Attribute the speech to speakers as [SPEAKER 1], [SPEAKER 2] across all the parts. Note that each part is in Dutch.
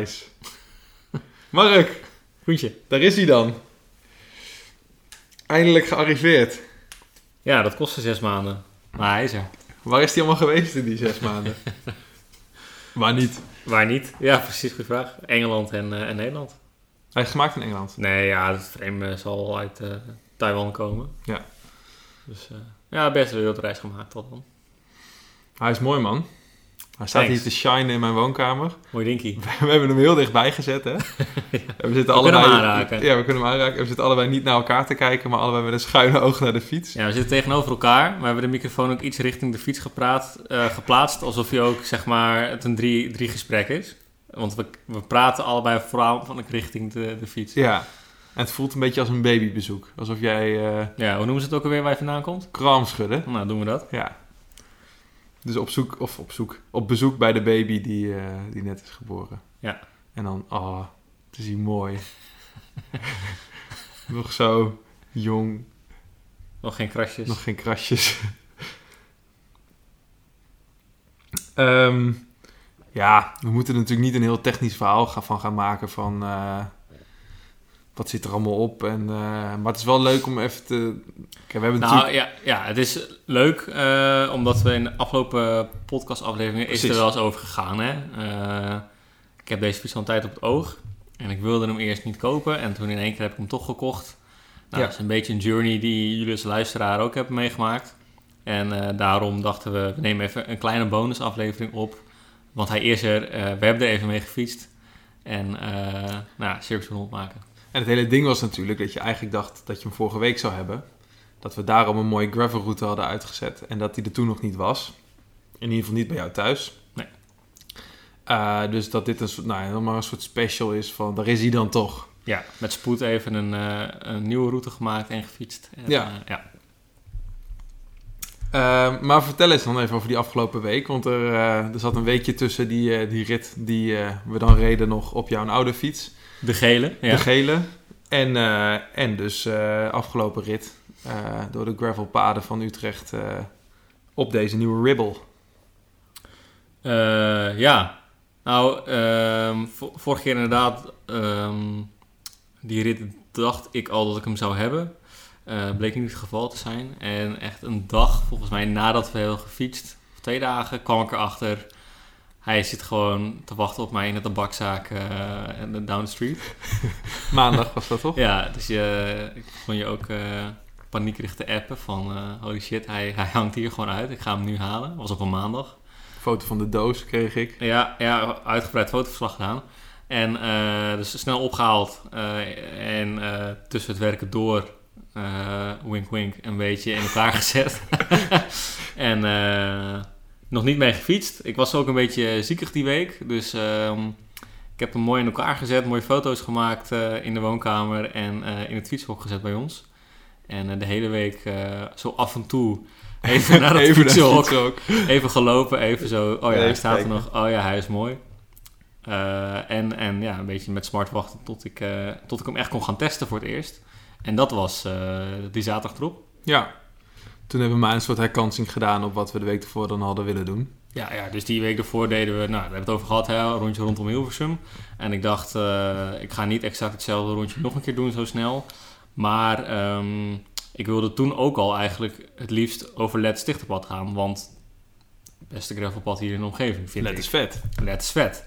[SPEAKER 1] Nice. Mark,
[SPEAKER 2] Groentje.
[SPEAKER 1] daar is hij dan. Eindelijk gearriveerd.
[SPEAKER 2] Ja, dat kostte zes maanden. Maar hij is er.
[SPEAKER 1] Waar is hij allemaal geweest in die zes maanden? Waar niet?
[SPEAKER 2] Waar niet? Ja, precies, goede vraag. Engeland en, eh, en Nederland.
[SPEAKER 1] Hij is gemaakt in Engeland.
[SPEAKER 2] Nee, ja, het frame eh, zal uit eh, Taiwan komen.
[SPEAKER 1] Ja.
[SPEAKER 2] Dus ja, best een wereldreis gemaakt tot dan.
[SPEAKER 1] Hij is mooi, man. Hij staat
[SPEAKER 2] Thanks.
[SPEAKER 1] hier te shinen in mijn woonkamer.
[SPEAKER 2] Mooi dinkie.
[SPEAKER 1] We hebben hem heel dichtbij gezet, hè? We, zitten
[SPEAKER 2] We kunnen hem aanraken.
[SPEAKER 1] Ja, we kunnen hem aanraken. We zitten allebei niet naar elkaar te kijken, maar allebei met een schuine oog naar de fiets.
[SPEAKER 2] Ja, we zitten tegenover elkaar. We hebben de microfoon ook iets richting de fiets gepraat, eh, geplaatst. Alsof je ook, zeg maar, het een drie, drie gesprek is. Want we, we praten allebei vooral van richting de, de fiets.
[SPEAKER 1] Ja. En het voelt een beetje als een babybezoek. Alsof jij eh
[SPEAKER 2] Ja, hoe noemen ze het ook alweer waar je vandaan komt?
[SPEAKER 1] kraam schudden.
[SPEAKER 2] Nou, doen we dat.
[SPEAKER 1] Ja. Dus op zoek, of op zoek, op bezoek bij de baby die, eh, die net is geboren.
[SPEAKER 2] Ja.
[SPEAKER 1] En dan, oh, het is hier mooi. Nog zo jong,
[SPEAKER 2] Nog geen krasjes.
[SPEAKER 1] nog geen krasjes. Ehm, ja, we moeten er natuurlijk niet een heel technisch verhaal van gaan maken van... eh, wat zit er allemaal op? En, eh, maar het is wel leuk om even te... Kijk, we hebben
[SPEAKER 2] Nou
[SPEAKER 1] natuurlijk...
[SPEAKER 2] ja, ja, het is leuk, eh, omdat we in de afgelopen podcastafleveringen is er wel eens over gegaan. Hè? Eh, ik heb deze fiets al een tijd op het oog en ik wilde hem eerst niet kopen en toen in één keer heb ik hem toch gekocht. Nou,
[SPEAKER 1] Ja.
[SPEAKER 2] Dat is een beetje een journey die jullie als luisteraar ook hebben meegemaakt. En daarom dachten we, we nemen even een kleine bonusaflevering op. Want hij is er, we hebben er even mee gefietst. En nou, circus rondmaken.
[SPEAKER 1] En het hele ding was natuurlijk dat je eigenlijk dacht dat je hem vorige week zou hebben. Dat we daarom een mooie gravelroute hadden uitgezet. En dat die er toen nog niet was. In ieder geval niet bij jou thuis.
[SPEAKER 2] Nee.
[SPEAKER 1] Eh, dus dat dit een soort, nou, helemaal een soort special is van, daar is hij dan toch.
[SPEAKER 2] Ja, met spoed even een, eh, een nieuwe route gemaakt en gefietst. En,
[SPEAKER 1] Ja.
[SPEAKER 2] eh, ja.
[SPEAKER 1] Eh, maar vertel eens dan even over die afgelopen week. Want er, er zat een weekje tussen die, die rit die we dan reden nog op jouw oude fiets.
[SPEAKER 2] De gele, ja.
[SPEAKER 1] De gele. En, eh, en dus eh, afgelopen rit eh, door de gravelpaden van Utrecht op deze nieuwe Ribble.
[SPEAKER 2] Ja. Nou, ehm, vo- vorige keer inderdaad, ehm, die rit dacht ik al dat ik hem zou hebben. Bleek niet het geval te zijn. En echt een dag, volgens mij nadat we hebben gefietst, of twee dagen, kwam ik erachter. Hij zit gewoon te wachten op mij in de tabakzaak eh, en de down the street.
[SPEAKER 1] Maandag was dat toch?
[SPEAKER 2] Ja, dus je, ik begon je ook eh paniekerig te appen van eh, holy shit, hij, hij hangt hier gewoon uit. Ik ga hem nu halen. was op een maandag.
[SPEAKER 1] Foto van de doos kreeg ik.
[SPEAKER 2] Ja, ja uitgebreid fotoverslag gedaan. En dus snel opgehaald. eh, en tussen het werken door, wink wink, een beetje in elkaar gezet. en eh, nog niet mee gefietst. Ik was ook een beetje ziekig die week. Dus ehm, ik heb hem mooi in elkaar gezet. Mooie foto's gemaakt eh, in de woonkamer. En eh, in het fietshok gezet bij ons. En eh, de hele week zo af en toe even naar het
[SPEAKER 1] Even
[SPEAKER 2] fietshok.
[SPEAKER 1] fietshok.
[SPEAKER 2] Even gelopen, even zo. Oh ja, hij staat er nog. Oh ja, hij is mooi. En, en ja, een beetje met smart wachten tot ik, tot ik hem echt kon gaan testen voor het eerst. En dat was die zaterdag erop.
[SPEAKER 1] Ja. Toen hebben we maar een soort herkansing gedaan op wat we de week ervoor dan hadden willen doen.
[SPEAKER 2] Ja, ja, dus die week ervoor deden we, nou, daar hebben we het over gehad, hè, een rondje rondom Hilversum. En ik dacht, eh, ik ga niet exact hetzelfde rondje nog een keer doen zo snel. Maar ehm, ik wilde toen ook al eigenlijk het liefst over Let Stichterpad gaan. Want het beste gravelpad hier in de omgeving, vind
[SPEAKER 1] Net
[SPEAKER 2] ik.
[SPEAKER 1] is vet.
[SPEAKER 2] Let is vet.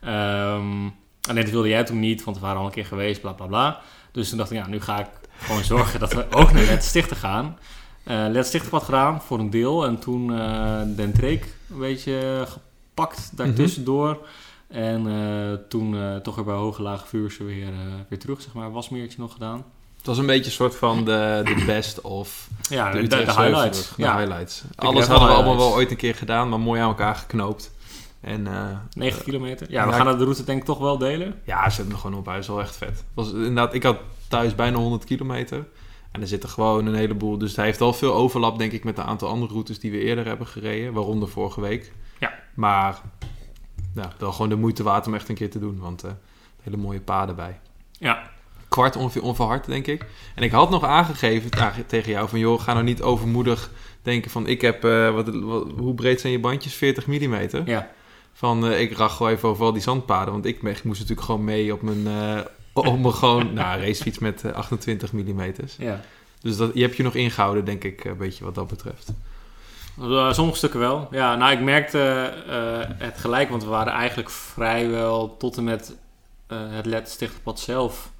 [SPEAKER 2] Ehm alleen dat wilde jij toen niet, want we waren al een keer geweest, bla bla bla. Dus toen dacht ik, ja, nu ga ik gewoon zorgen dat we ook naar Let Stichter gaan. Eh Let Stichterpad gedaan voor een deel. En toen eh Den Treek een beetje gepakt daartussendoor. En eh, toen toch weer bij Hoge Lage Vuurse weer, weer terug, zeg maar. Wasmeertje nog gedaan.
[SPEAKER 1] Het was een beetje een soort van de, de best of
[SPEAKER 2] Ja,
[SPEAKER 1] de,
[SPEAKER 2] de, de,
[SPEAKER 1] Utrechtse
[SPEAKER 2] highlights.
[SPEAKER 1] De
[SPEAKER 2] Ja,
[SPEAKER 1] highlights. Alles hadden we allemaal wel ooit een keer gedaan, maar mooi aan elkaar geknoopt. En eh,
[SPEAKER 2] 9 kilometer. Ja, we gaan de route denk ik toch wel delen.
[SPEAKER 1] ja, ze hebben er gewoon op huis wel echt vet. Was, inderdaad, ik had thuis bijna 100 kilometer. En er zitten gewoon een heleboel. Dus hij heeft al veel overlap, denk ik, met een aantal andere routes die we eerder hebben gereden. Waaronder vorige week.
[SPEAKER 2] Ja.
[SPEAKER 1] Maar ja, wel gewoon de moeite waard om echt een keer te doen. Want eh, hele mooie paden bij.
[SPEAKER 2] Ja,
[SPEAKER 1] Kwart ongeveer onverhard, denk ik. En ik had nog aangegeven tegen jou van... joh, ga nou niet overmoedig denken van... ik heb... eh, wat, wat- hoe breed zijn je bandjes? 40 mm?
[SPEAKER 2] ja.
[SPEAKER 1] Van, eh, ik rach wel even over al die zandpaden. Want ik, ik moest natuurlijk gewoon mee op mijn, eh, op mijn gewoon, nou, racefiets met eh, 28 mm.
[SPEAKER 2] Ja.
[SPEAKER 1] Dus dat, je hebt je nog ingehouden, denk ik, een beetje wat dat betreft.
[SPEAKER 2] Uh, sommige stukken wel. Ja, nou, ik merkte eh, het gelijk, want we waren eigenlijk vrijwel tot en met eh, het Letstichterpad zelf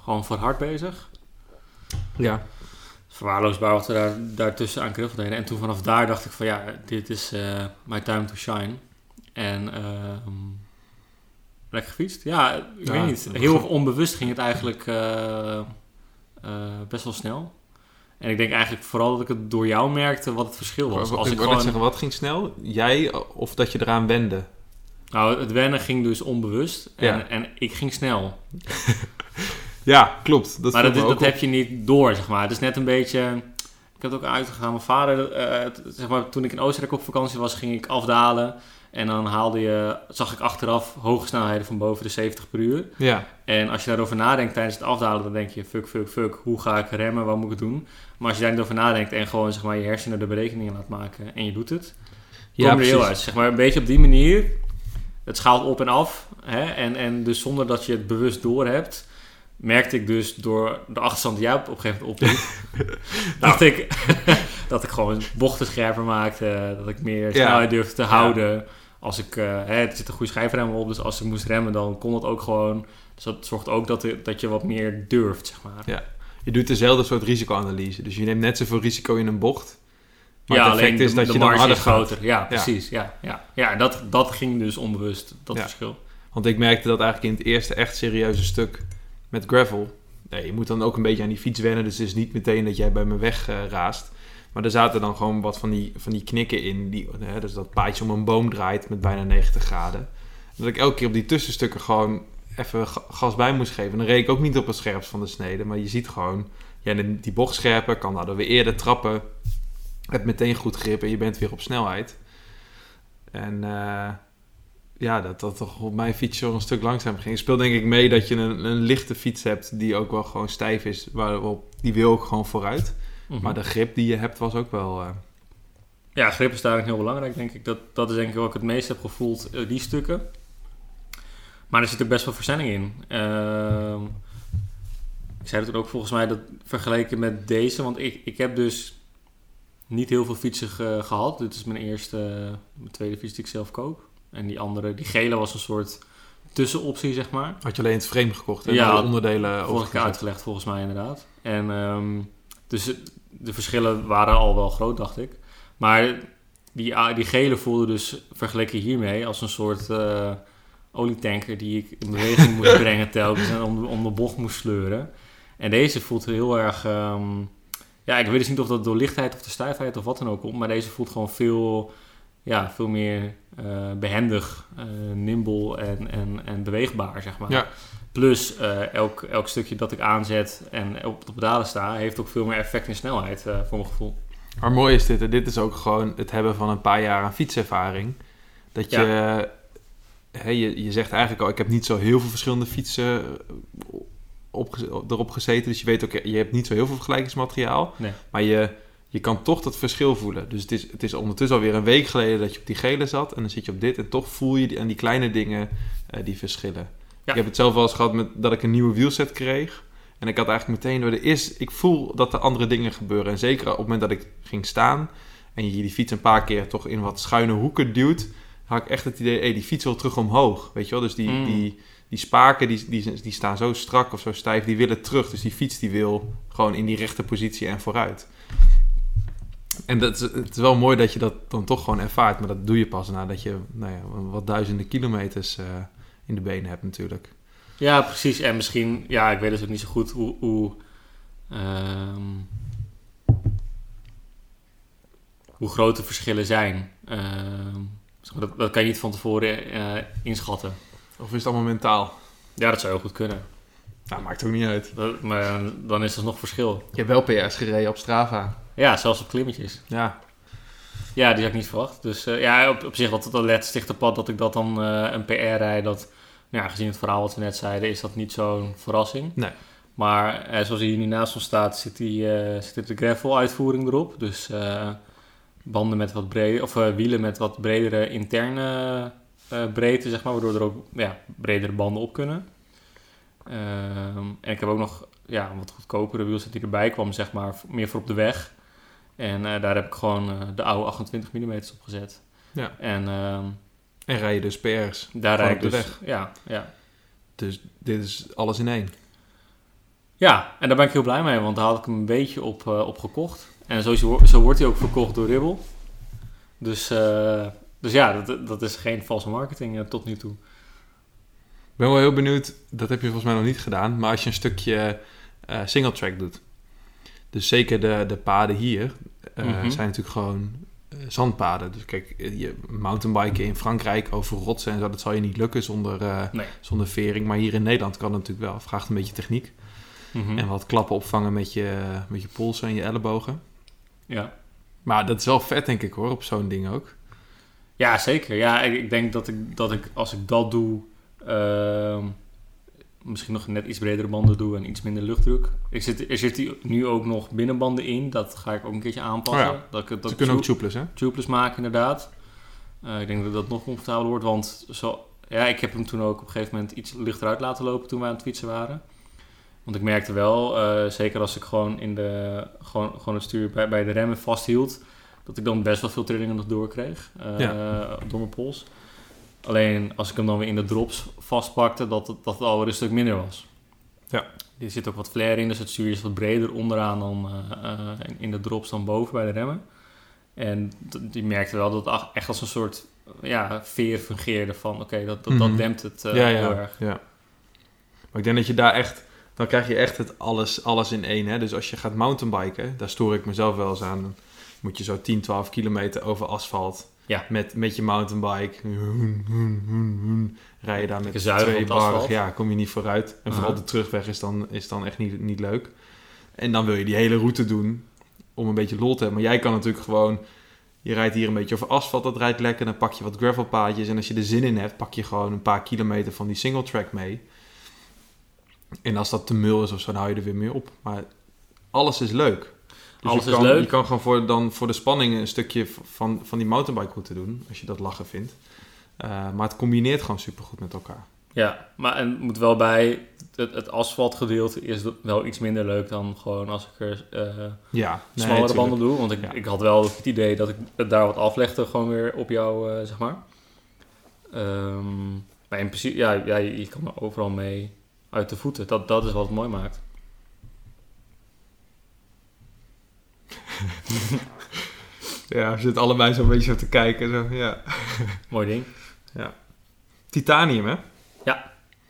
[SPEAKER 2] gewoon voor hard bezig.
[SPEAKER 1] Ja.
[SPEAKER 2] Verwaarloosbaar wat we daar, daartussen aan knuffel deden. En toen vanaf daar dacht ik van ja, dit is eh my time to shine. En ehm lekker gefietst. Ja, ik
[SPEAKER 1] Ja,
[SPEAKER 2] weet niet. Heel onbewust ging het eigenlijk eh, eh, best wel snel. En ik denk eigenlijk vooral dat ik het door jou merkte wat het verschil was. Als
[SPEAKER 1] ik
[SPEAKER 2] ik
[SPEAKER 1] wou net zeggen, wat ging snel? Jij of dat je eraan wende?
[SPEAKER 2] nou, het wennen ging dus onbewust en,
[SPEAKER 1] Ja.
[SPEAKER 2] en ik ging snel.
[SPEAKER 1] Ja, klopt. Dat
[SPEAKER 2] maar dat,
[SPEAKER 1] me
[SPEAKER 2] dat heb je niet door, zeg maar. Het is net een beetje... Ik heb het ook uitgegaan. Mijn vader, eh, zeg maar, toen ik in Oostenrijk op vakantie was, ging ik afdalen. En dan haalde je, zag ik achteraf hoge snelheden van boven de 70 per uur.
[SPEAKER 1] Ja,
[SPEAKER 2] En als je daarover nadenkt tijdens het afdalen, dan denk je, fuck, fuck, fuck, hoe ga ik remmen, wat moet ik doen? Maar als je daar niet over nadenkt en gewoon zeg maar, je hersenen de berekeningen laat maken en je doet het,
[SPEAKER 1] ja
[SPEAKER 2] kom je er heel uit. Zeg maar, een beetje op die manier, het schaalt op en af. Hè? En, en dus zonder dat je het bewust door hebt, merkte ik dus door de achterstand die jij op een gegeven moment opliep, dacht ik dat ik gewoon bochten scherper maakte, dat ik meer
[SPEAKER 1] Ja.
[SPEAKER 2] snelheid durfde te houden. Als ik, eh, hè, er zit een goede schijfrem op, dus als ik moest remmen, dan kon het ook gewoon. Dus dat zorgt ook dat, er- dat je wat meer durft, zeg maar.
[SPEAKER 1] Je doet dezelfde soort risicoanalyse. Dus je neemt net zoveel risico in een bocht. Maar
[SPEAKER 2] ja,
[SPEAKER 1] het effect
[SPEAKER 2] alleen
[SPEAKER 1] is
[SPEAKER 2] de,
[SPEAKER 1] dat
[SPEAKER 2] de
[SPEAKER 1] je dan
[SPEAKER 2] marge
[SPEAKER 1] harder
[SPEAKER 2] is
[SPEAKER 1] gaat.
[SPEAKER 2] groter. Ja, precies. Ja, ja. ja en dat, dat ging dus onbewust, dat
[SPEAKER 1] Ja.
[SPEAKER 2] verschil.
[SPEAKER 1] Want ik merkte dat eigenlijk in het eerste echt serieuze stuk met gravel. Nee, je moet dan ook een beetje aan die fiets wennen. Dus het is niet meteen dat jij bij me weg eh, raast. Maar er zaten dan gewoon wat van die, van die knikken in. Die, hè, dus dat paadje om een boom draait met bijna 90 graden. Dat ik elke keer op die tussenstukken gewoon even ga- gas bij moest geven. Dan reed ik ook niet op het scherpst van de snede. Maar je ziet gewoon, ja, die bocht scherper kan daardoor weer eerder trappen. Hebt meteen goed grip en je bent weer op snelheid. En eh, ja, dat dat toch op mijn fiets een stuk langzamer ging. Speelt denk ik mee dat je een, een lichte fiets hebt die ook wel gewoon stijf is. Waarop, die wil ook gewoon vooruit.
[SPEAKER 2] Mhm.
[SPEAKER 1] Maar de grip die je hebt was ook wel... eh,
[SPEAKER 2] Ja, grip is daarin heel belangrijk, denk ik. Dat, dat is denk ik wat ik het meest heb gevoeld, eh, die stukken. Maar er zit ook best wel versnelling in. Ehm, ik zei het ook volgens mij dat vergeleken met deze, want ik, ik heb dus niet heel veel fietsen ge- gehad. Dit is mijn eerste, mijn tweede fiets die ik zelf koop. En die andere, die gele was een soort tussenoptie, zeg maar.
[SPEAKER 1] had je alleen het frame gekocht en
[SPEAKER 2] Ja,
[SPEAKER 1] alle onderdelen overgezet.
[SPEAKER 2] uitgelegd volgens mij inderdaad. En ehm, dus de verschillen waren al wel groot, dacht ik. Maar die, die gele voelde dus vergeleken hiermee als een soort eh, olietanker die ik in beweging moest brengen telkens en om, om de bocht moest sleuren. En deze voelt heel erg... ehm, ja, ik weet dus niet of dat door lichtheid of de stijfheid of wat dan ook komt, maar deze voelt gewoon veel, ja, veel meer eh, behendig, eh, nimble en, en, en beweegbaar, zeg maar.
[SPEAKER 1] Ja.
[SPEAKER 2] Plus eh, elk, elk stukje dat ik aanzet en op de pedalen sta, heeft ook veel meer effect in snelheid, eh, voor mijn gevoel.
[SPEAKER 1] Maar mooi is dit. hè. Dit is ook gewoon het hebben van een paar jaar aan fietservaring. Dat je... Hè, je, je zegt eigenlijk al, ik heb niet zo heel veel verschillende fietsen eh, opge- erop gezeten. Dus je weet ook, je hebt niet zo heel veel vergelijkingsmateriaal.
[SPEAKER 2] Nee.
[SPEAKER 1] Maar je, je kan toch dat verschil voelen. Dus het is, het is ondertussen alweer een week geleden dat je op die gele zat. En dan zit je op dit. En toch voel je die, aan die kleine dingen die verschillen. Ik heb het zelf wel eens gehad met, dat ik een nieuwe wielset kreeg. En ik had eigenlijk meteen door de eerste... Ik voel dat er andere dingen gebeuren. En zeker op het moment dat ik ging staan... en je die fiets een paar keer toch in wat schuine hoeken duwt... had ik echt het idee, hey, die fiets wil terug omhoog. Weet je wel? Dus die,
[SPEAKER 2] Mm.
[SPEAKER 1] die, die spaken die, die, die staan zo strak of zo stijf, die willen terug. Dus die fiets die wil gewoon in die rechte positie en vooruit. En dat is, het is wel mooi dat je dat dan toch gewoon ervaart. Maar dat doe je pas nadat je nou ja, wat duizenden kilometers eh, in de benen hebt natuurlijk.
[SPEAKER 2] Ja, precies. En misschien, ja, ik weet dus ook niet zo goed hoe. hoe ehm, hoe groot de verschillen zijn. Ehm, zeg maar, dat, dat kan je niet van tevoren eh, inschatten.
[SPEAKER 1] Of is het allemaal mentaal?
[SPEAKER 2] Ja, dat zou heel goed kunnen.
[SPEAKER 1] Nou, maakt ook niet uit.
[SPEAKER 2] Dat- maar dan is er nog verschil.
[SPEAKER 1] Je hebt wel PR's gereden op Strava.
[SPEAKER 2] Ja, zelfs op klimmetjes.
[SPEAKER 1] Ja,
[SPEAKER 2] Ja, die had ik niet verwacht. Dus eh, ja, op, op zich dat dat let stichterpad dat ik dat dan eh, een PR rijd. Dat, nou ja, gezien het verhaal wat we net zeiden, is dat niet zo'n verrassing.
[SPEAKER 1] Nee.
[SPEAKER 2] Maar eh, zoals hij hier nu naast ons staat, zit, die, zit de gravel uitvoering erop. Dus banden met wat breder, of wielen met wat bredere interne breedte, zeg maar, waardoor er ook ja, bredere banden op kunnen. Ehm, en ik heb ook nog ja, een wat goedkopere wielset die erbij kwam, zeg maar, meer voor op de weg. En eh, daar heb ik gewoon eh, de oude 28 mm op gezet.
[SPEAKER 1] Ja.
[SPEAKER 2] En ehm,
[SPEAKER 1] En rij je dus PR's.
[SPEAKER 2] daar rijd ik
[SPEAKER 1] de
[SPEAKER 2] dus... Ja, ja.
[SPEAKER 1] Dus dit is alles in één.
[SPEAKER 2] ja, en daar ben ik heel blij mee, want daar had ik hem een beetje op, eh, op gekocht. En zo, zo, wordt hij ook verkocht door Ribble. Dus, dus ja, dat, dat is geen valse marketing tot nu toe.
[SPEAKER 1] Ik ben wel heel benieuwd, dat heb je volgens mij nog niet gedaan, maar als je een stukje single track doet. Dus zeker de, de paden hier eh,
[SPEAKER 2] Mhm.
[SPEAKER 1] zijn natuurlijk gewoon eh, zandpaden. Dus kijk, je mountainbiken in Frankrijk over rotsen en zo, dat zal je niet lukken zonder, eh,
[SPEAKER 2] Nee.
[SPEAKER 1] zonder vering. Maar hier in Nederland kan het natuurlijk wel. Vraagt een beetje techniek.
[SPEAKER 2] Mhm.
[SPEAKER 1] En wat klappen opvangen met je, met je polsen en je ellebogen.
[SPEAKER 2] Ja.
[SPEAKER 1] Maar dat is wel vet, denk ik hoor, op zo'n ding ook.
[SPEAKER 2] Ja, zeker. Ja, ik, ik denk dat ik, dat ik als ik dat doe, ehm, misschien nog net iets bredere banden doe en iets minder luchtdruk. Ik zit, er zitten nu ook nog binnenbanden in, dat ga ik ook een keertje aanpassen.
[SPEAKER 1] Oh ja.
[SPEAKER 2] Dat
[SPEAKER 1] Ze kunnen ook
[SPEAKER 2] tube-
[SPEAKER 1] tubeless, hè?
[SPEAKER 2] tubeless maken, inderdaad. Eh, ik denk dat dat nog comfortabeler wordt, want zo, ja, ik heb hem toen ook op een gegeven moment iets lichter uit laten lopen toen we aan het fietsen waren. Want ik merkte wel, eh, zeker als ik gewoon, in de, gewoon, gewoon het stuur bij, bij de remmen vasthield, dat ik dan best wel veel trillingen nog doorkreeg eh, door mijn pols. Alleen als ik hem dan weer in de drops vastpakte, dat het, dat het alweer een stuk minder was.
[SPEAKER 1] Ja.
[SPEAKER 2] Er zit ook wat flair in, dus het stuur is wat breder onderaan dan eh, eh, in- de drops dan boven bij de remmen. En die merkte wel dat het echt als een soort ja, veer fungeerde van oké, dat, dat,
[SPEAKER 1] Mhm.
[SPEAKER 2] dat dempt het eh,
[SPEAKER 1] ja,
[SPEAKER 2] heel
[SPEAKER 1] ja,
[SPEAKER 2] erg.
[SPEAKER 1] ja. Maar ik denk dat je daar echt... Dan krijg je echt het alles, alles in één. Hè? Dus als je gaat mountainbiken, daar stoor ik mezelf wel eens aan. Dan moet je zo 10, 12 kilometer over asfalt.
[SPEAKER 2] Ja.
[SPEAKER 1] Met, met je mountainbike. Rij je daar met twee bar. Ja, kom je niet vooruit. En vooral de terugweg is dan, is dan echt niet, niet leuk. En dan wil je die hele route doen om een beetje lol te hebben. Maar jij kan natuurlijk gewoon... Je rijdt hier een beetje over asfalt, dat rijdt lekker. Dan pak je wat gravelpaadjes. En als je er zin in hebt, pak je gewoon een paar kilometer van die single track mee. En als dat te mul is of zo, dan hou je er weer mee op. Maar alles is leuk. Dus
[SPEAKER 2] Alles
[SPEAKER 1] je
[SPEAKER 2] is
[SPEAKER 1] kan,
[SPEAKER 2] leuk.
[SPEAKER 1] Je kan gewoon voor, dan voor de spanning een stukje van, van die mountainbike route doen. Als je dat lachen vindt. Eh, maar het combineert gewoon supergoed met elkaar.
[SPEAKER 2] Ja, maar en moet wel bij, het, het asfaltgedeelte is wel iets minder leuk dan gewoon als ik er eh,
[SPEAKER 1] Ja, nee,
[SPEAKER 2] smallere banden doe. Want ik,
[SPEAKER 1] Ja.
[SPEAKER 2] ik had wel het idee dat ik het daar wat aflegde, gewoon weer op jou, eh, zeg maar. Ehm, maar in principe, ja, ja, je, je kan er overal mee uit de voeten. Dat, dat is wat het mooi maakt.
[SPEAKER 1] Ja, we zitten allebei zo'n beetje zo te kijken. Zo, ja.
[SPEAKER 2] Mooi ding.
[SPEAKER 1] Titanium, hè?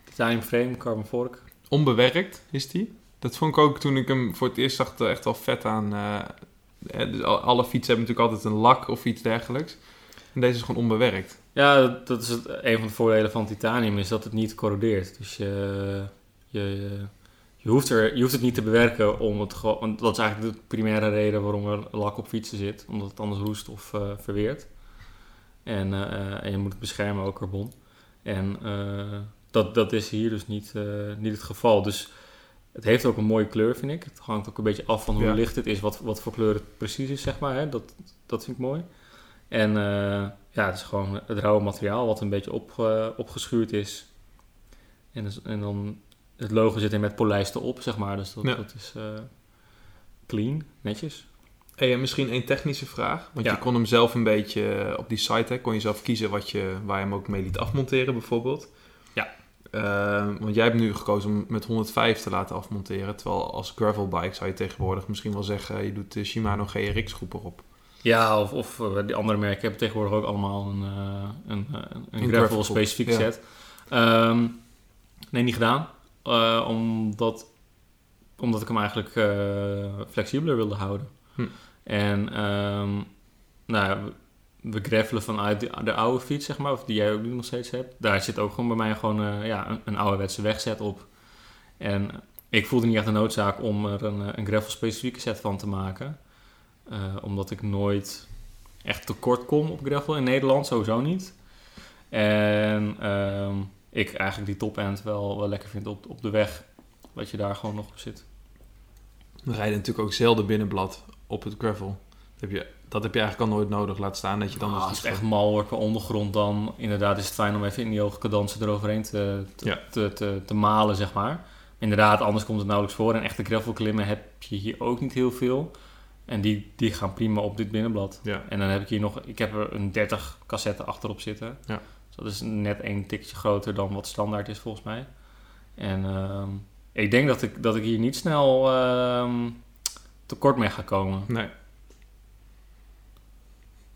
[SPEAKER 2] Titanium frame, carbon fork.
[SPEAKER 1] Onbewerkt is die. Dat vond ik ook toen ik hem voor het eerst zag echt wel vet aan. eh, dus al- alle fietsen hebben natuurlijk altijd een lak of iets dergelijks. En deze is gewoon onbewerkt.
[SPEAKER 2] Ja, dat, dat is het, een van de voordelen van titanium, is dat het niet corrodeert. Dus je, je, je, hoeft, er, je hoeft het niet te bewerken om het gewoon... Want dat is eigenlijk de primaire reden waarom er lak op fietsen zit. Omdat het anders roest of eh, verweert. En, eh, en je moet het beschermen, ook carbon. En eh, dat, dat is hier dus niet, eh, niet het geval. Dus het heeft ook een mooie kleur, vind ik. Het hangt ook een beetje af van hoe
[SPEAKER 1] Ja.
[SPEAKER 2] licht het is, wat, wat voor kleur het precies is, zeg maar. Hè? Dat, dat vind ik mooi. En eh, ja, het is gewoon het rauwe materiaal wat een beetje op, opgeschuurd is. En, dus- en dan het logo zit er met polijsten op, zeg maar. Dus dat,
[SPEAKER 1] Ja.
[SPEAKER 2] dat is eh, clean, netjes.
[SPEAKER 1] Hey, en misschien één technische vraag. Want
[SPEAKER 2] Ja.
[SPEAKER 1] je kon hem zelf een beetje eh, op die site, hè, kon je zelf kiezen wat je, waar je hem ook mee liet afmonteren, bijvoorbeeld.
[SPEAKER 2] Ja.
[SPEAKER 1] Eh, want jij hebt nu gekozen om met 105 te laten afmonteren. Terwijl als gravelbike zou je tegenwoordig misschien wel zeggen, je doet de Shimano GRX groep erop.
[SPEAKER 2] Ja, of, of eh, die andere merken hebben tegenwoordig ook allemaal een, een, een,
[SPEAKER 1] Een gravel
[SPEAKER 2] gravel-specifieke
[SPEAKER 1] ja.
[SPEAKER 2] set. Ehm, nee, niet gedaan. Eh, omdat, omdat ik hem eigenlijk eh, flexibeler wilde houden.
[SPEAKER 1] Hm.
[SPEAKER 2] En ehm, nou, we, gravelen vanuit de, de oude fiets, zeg maar, of die jij ook nu nog steeds hebt. Daar zit ook gewoon bij mij gewoon eh, ja, een, een ouderwetse wegzet op. En ik voelde niet echt de noodzaak om er een, een gravel-specifieke set van te maken. Omdat ik nooit echt tekort kom op gravel in Nederland, sowieso niet. En ehm, ik eigenlijk die top-end wel, wel lekker vind op, op de weg. Dat je daar gewoon nog op zit.
[SPEAKER 1] We rijden natuurlijk ook zelden binnenblad op het gravel. Heb je, dat heb je eigenlijk al nooit nodig. Laat staan dat je dan...
[SPEAKER 2] Ah,
[SPEAKER 1] dus
[SPEAKER 2] als het echt mal wordt qua ondergrond, dan inderdaad is het fijn om even in die hoge cadansen eroverheen te, te,
[SPEAKER 1] Ja.
[SPEAKER 2] te, te, te malen, zeg maar. Inderdaad, anders komt het nauwelijks voor. En echte gravelklimmen heb je hier ook niet heel veel. En die, die gaan prima op dit binnenblad.
[SPEAKER 1] Ja.
[SPEAKER 2] En dan heb ik hier nog, ik heb er een 30 cassette achterop zitten.
[SPEAKER 1] Ja.
[SPEAKER 2] Dat is net een tikje groter dan wat standaard is volgens mij. En ehm, ik denk dat ik, dat ik hier niet snel ehm, tekort mee ga komen.
[SPEAKER 1] Nee.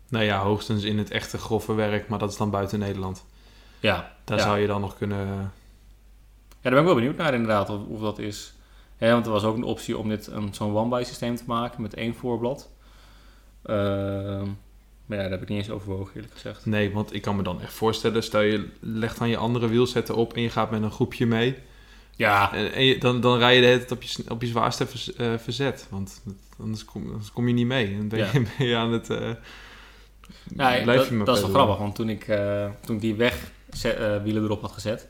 [SPEAKER 1] Nou ja, hoogstens in het echte grove werk, maar dat is dan buiten Nederland.
[SPEAKER 2] Ja,
[SPEAKER 1] Daar
[SPEAKER 2] Ja.
[SPEAKER 1] zou je dan nog kunnen...
[SPEAKER 2] Ja, daar ben ik wel benieuwd naar inderdaad, of, of dat is. Ja, want er was ook een optie om dit een, zo'n one-by systeem te maken met één voorblad. Ehm, maar ja, daar heb ik niet eens overwogen eerlijk gezegd.
[SPEAKER 1] Nee, want ik kan me dan echt voorstellen, stel je legt dan je andere wielzetten op en je gaat met een groepje mee.
[SPEAKER 2] Ja,
[SPEAKER 1] En, en je- dan, dan rij je de hele tijd op je, op je zwaarste vers- eh, verzet. Want anders kom, anders kom je niet mee. Dan ben je, ben je aan het... eh
[SPEAKER 2] ja dat, dat is wel grappig, want toen ik, eh, toen ik die wegwielen erop had gezet,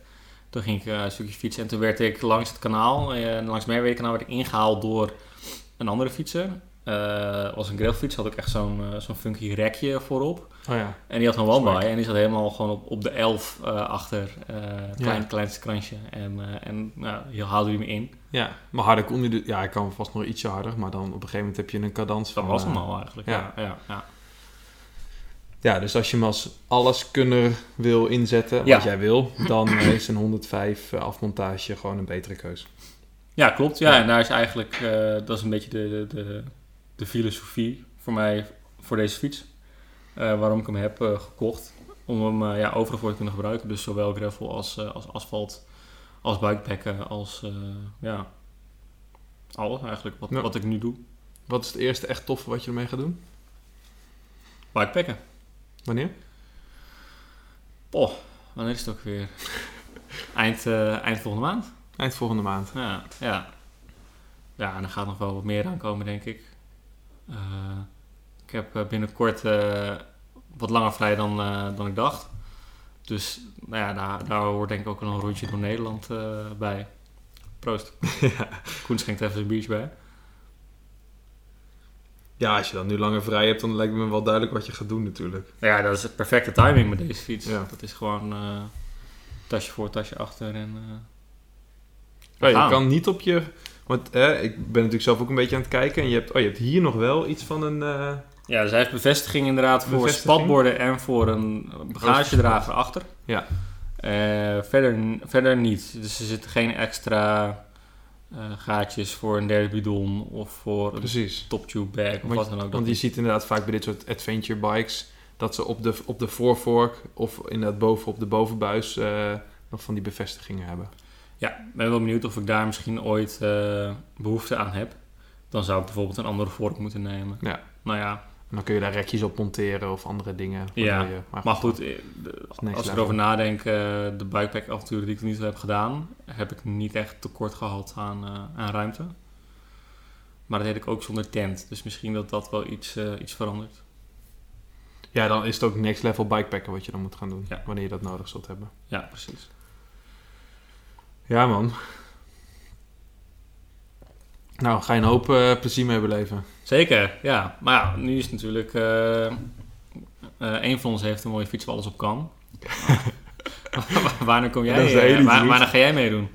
[SPEAKER 2] toen ging ik een stukje fietsen en toen werd ik langs het kanaal, langs het Merwede-kanaal, werd ik ingehaald door een andere fietser. Eh was een gravelfiets, had ik echt zo'n eh, zo'n funky rekje voorop.
[SPEAKER 1] Oh ja,
[SPEAKER 2] En die had een one-by
[SPEAKER 1] Swag.
[SPEAKER 2] en die zat helemaal gewoon op, op de 11 eh, achter het
[SPEAKER 1] Ja.
[SPEAKER 2] klein, kleinste kransje. En, en nou, hier haalde hij me in.
[SPEAKER 1] ja. Maar harder kon je... de- Ja, ik kan vast nog ietsje harder. Maar dan op een gegeven moment heb je een cadans
[SPEAKER 2] Dat
[SPEAKER 1] van...
[SPEAKER 2] was hem al eigenlijk.
[SPEAKER 1] ja.
[SPEAKER 2] Ja. Ja, ja,
[SPEAKER 1] dus als je hem als alleskunner wil inzetten, wat jij wil, dan is een 105 afmontage gewoon een betere keus.
[SPEAKER 2] Ja, klopt. Ja, en daar is eigenlijk, dat is een beetje de, de, de, de filosofie voor mij voor deze fiets. Eh, waarom ik hem heb eh, gekocht. Om hem eh, ja, overal voor te kunnen gebruiken. Dus zowel gravel als, als asfalt, als bikepacken, als ja, alles eigenlijk wat,
[SPEAKER 1] Ja.
[SPEAKER 2] wat ik nu doe.
[SPEAKER 1] Wat is het eerste echt toffe wat je ermee gaat doen?
[SPEAKER 2] Bikepacken.
[SPEAKER 1] Wanneer?
[SPEAKER 2] Oh, wanneer is het ook weer? eind, eind volgende maand.
[SPEAKER 1] Eind volgende maand.
[SPEAKER 2] Ja, ja. Ja, en er gaat nog wel wat meer aankomen, denk ik. Eh, ik heb eh, binnenkort eh, wat langer vrij dan, dan ik dacht. Dus nou ja, daar, daar hoort denk ik ook een rondje door Nederland bij. Proost. Koen schenkt even zijn biertje bij.
[SPEAKER 1] Ja, als je dan nu langer vrij hebt, dan lijkt me wel duidelijk wat je gaat doen natuurlijk.
[SPEAKER 2] Nou Ja, dat is het perfecte timing met deze fiets.
[SPEAKER 1] Ja.
[SPEAKER 2] Dat is gewoon tasje voor, tasje achter en...
[SPEAKER 1] Ja, je kan niet op je... Want eh, ik ben natuurlijk zelf ook een beetje aan het kijken. En je hebt, oh, je hebt hier nog wel iets van een... eh,
[SPEAKER 2] Ja, dus hij heeft bevestiging inderdaad voor
[SPEAKER 1] Bevestiging?
[SPEAKER 2] spatborden en voor een bagagedrager achter.
[SPEAKER 1] Ja.
[SPEAKER 2] Eh, verder, verder niet. Dus er zitten geen extra eh, gaatjes voor een derde bidon of voor een
[SPEAKER 1] precies.
[SPEAKER 2] toptube bag of
[SPEAKER 1] Want-
[SPEAKER 2] wat dan ook.
[SPEAKER 1] Want je ziet inderdaad vaak bij dit soort adventure bikes... dat ze op de, op de voorvork of inderdaad boven op de bovenbuis... nog van die bevestigingen hebben.
[SPEAKER 2] Ja, ik ben wel benieuwd of ik daar misschien ooit eh, behoefte aan heb. Dan zou ik bijvoorbeeld een andere vork moeten nemen.
[SPEAKER 1] Ja.
[SPEAKER 2] Nou ja,
[SPEAKER 1] En dan kun je daar rekjes op monteren of andere dingen.
[SPEAKER 2] Ja,
[SPEAKER 1] je-
[SPEAKER 2] maar goed, eh, de- als ik erover nadenk, eh, de bikepack avonturen die ik tot nu toe heb gedaan, heb ik niet echt tekort gehad aan, aan ruimte. Maar dat deed ik ook zonder tent, dus misschien dat dat wel iets, iets verandert.
[SPEAKER 1] Ja, dan is het ook next level bikepacken wat je dan moet gaan doen.
[SPEAKER 2] Ja.
[SPEAKER 1] Wanneer je dat nodig zult hebben.
[SPEAKER 2] Ja, precies.
[SPEAKER 1] Ja, man. Nou, ga je een hoop eh, plezier mee beleven.
[SPEAKER 2] Zeker, ja. Maar ja, nu is het natuurlijk... eh eh, een van ons heeft een mooie fiets waar alles op kan. Wanneer kom jij? Eh,
[SPEAKER 1] hele
[SPEAKER 2] waar, ga jij meedoen?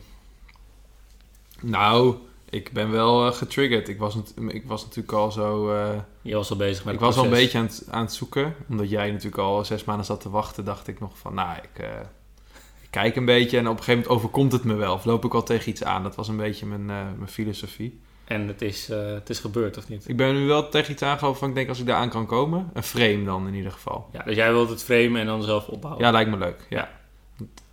[SPEAKER 1] Nou, ik ben wel eh, getriggerd. Ik was, ik was natuurlijk al zo... eh,
[SPEAKER 2] Je was al bezig met
[SPEAKER 1] ik was al een beetje aan het, aan het zoeken. Omdat jij natuurlijk al zes maanden zat te wachten, dacht ik nog van... Nou, ik, eh, ik kijk een beetje en op een gegeven moment overkomt het me wel. Of loop ik al tegen iets aan. Dat was een beetje mijn, eh, mijn filosofie.
[SPEAKER 2] En het is, eh, het is gebeurd, of niet?
[SPEAKER 1] Ik ben nu wel tegen iets aangelopen van... Ik denk als ik daar aan kan komen. Een frame dan in ieder geval.
[SPEAKER 2] Ja, dus jij wilt het framen en dan zelf opbouwen.
[SPEAKER 1] Ja, lijkt me leuk. Ja.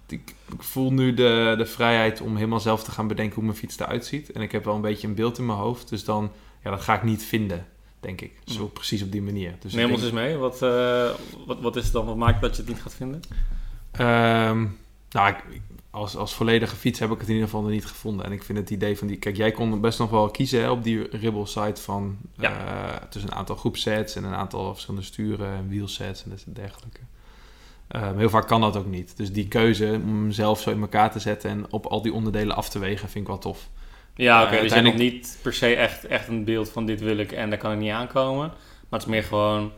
[SPEAKER 1] Ik, ik voel nu de, de vrijheid om helemaal zelf te gaan bedenken hoe mijn fiets eruit ziet. En ik heb wel een beetje een beeld in mijn hoofd. Dus dan, ja, dat ga ik niet vinden, denk ik. Zo precies op die manier. Dus
[SPEAKER 2] Neem ons
[SPEAKER 1] denk-
[SPEAKER 2] eens mee. Wat, eh, wat, wat is het dan? Wat maakt dat je het niet gaat vinden?
[SPEAKER 1] Ehm, nou, ik, als, als volledige fiets heb ik het in ieder geval nog niet gevonden. En ik vind het idee van die... Kijk, jij kon best nog wel kiezen hè, op die Ribble site van...
[SPEAKER 2] Ja.
[SPEAKER 1] eh, tussen een aantal groepsets en een aantal verschillende sturen en wielsets en dat dergelijke. Ehm, heel vaak kan dat ook niet. Dus die keuze om hem zelf zo in elkaar te zetten en op al die onderdelen af te wegen, vind ik wel tof.
[SPEAKER 2] Ja, oké.
[SPEAKER 1] Eh,
[SPEAKER 2] dus je hebt nog
[SPEAKER 1] uiteindelijk-
[SPEAKER 2] niet per se echt, echt een beeld van dit wil ik en daar kan ik niet aankomen. Maar het is meer gewoon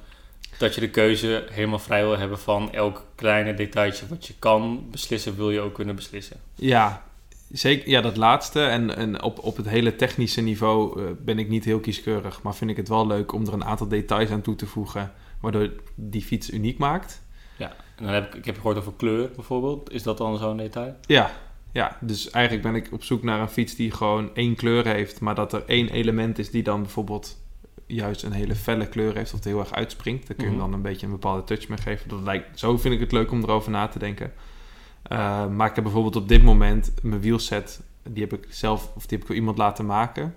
[SPEAKER 2] dat je de keuze helemaal vrij wil hebben van elk kleine detailtje wat je kan beslissen, wil je ook kunnen beslissen.
[SPEAKER 1] Ja, zeker. Ja, dat laatste. En, en op, op het hele technische niveau eh, ben ik niet heel kieskeurig. Maar vind ik het wel leuk om er een aantal details aan toe te voegen. Waardoor die fiets uniek maakt.
[SPEAKER 2] Ja, en dan heb ik, ik heb gehoord over kleur bijvoorbeeld. Is dat dan zo'n detail?
[SPEAKER 1] Ja, ja, dus eigenlijk ben ik op zoek naar een fiets die gewoon één kleur heeft. Maar dat er één element is die dan bijvoorbeeld juist een hele felle kleur heeft. Of het heel erg uitspringt. Daar kun je hem
[SPEAKER 2] Mhm.
[SPEAKER 1] dan een beetje een bepaalde touch mee geven. Dat lijkt, zo vind ik het leuk om erover na te denken. Eh, maar ik heb bijvoorbeeld op dit moment mijn wielset. Die heb ik zelf, of die heb ik door iemand laten maken.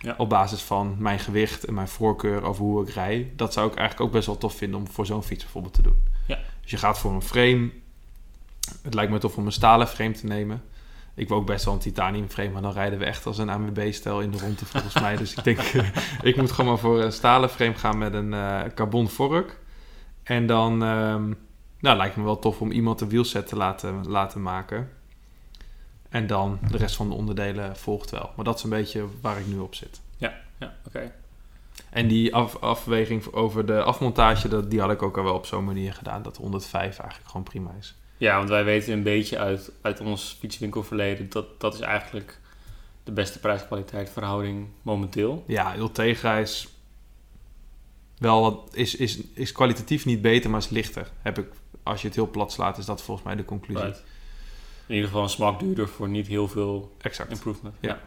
[SPEAKER 2] Ja.
[SPEAKER 1] Op basis van mijn gewicht en mijn voorkeur over hoe ik rij. Dat zou ik eigenlijk ook best wel tof vinden om voor zo'n fiets bijvoorbeeld te doen.
[SPEAKER 2] Ja.
[SPEAKER 1] Dus je gaat voor een frame. Het lijkt me tof om een stalen frame te nemen. Ik wil ook best wel een titanium frame, maar dan rijden we echt als een AMB-stijl in de ronde volgens mij. Dus ik denk, ik moet gewoon maar voor een stalen frame gaan met een eh, carbon vork. En dan ehm, nou, lijkt me wel tof om iemand een wielset te laten, laten maken. En dan de rest van de onderdelen volgt wel. Maar dat is een beetje waar ik nu op zit.
[SPEAKER 2] Ja, oké.
[SPEAKER 1] En die af, afweging over de afmontage, dat, die had ik ook al wel op zo'n manier gedaan. Dat 105 eigenlijk gewoon prima is.
[SPEAKER 2] Ja, want wij weten een beetje uit, uit ons fietswinkelverleden dat dat is eigenlijk de beste prijs-kwaliteit verhouding momenteel.
[SPEAKER 1] Ja, Ultegra is wel wat, is, is, is kwalitatief niet beter, maar is lichter. Heb ik, als je het heel plat slaat, is dat volgens mij de conclusie.
[SPEAKER 2] Right. In ieder geval een smak duurder voor niet heel veel
[SPEAKER 1] Exact.
[SPEAKER 2] improvement.
[SPEAKER 1] Ja.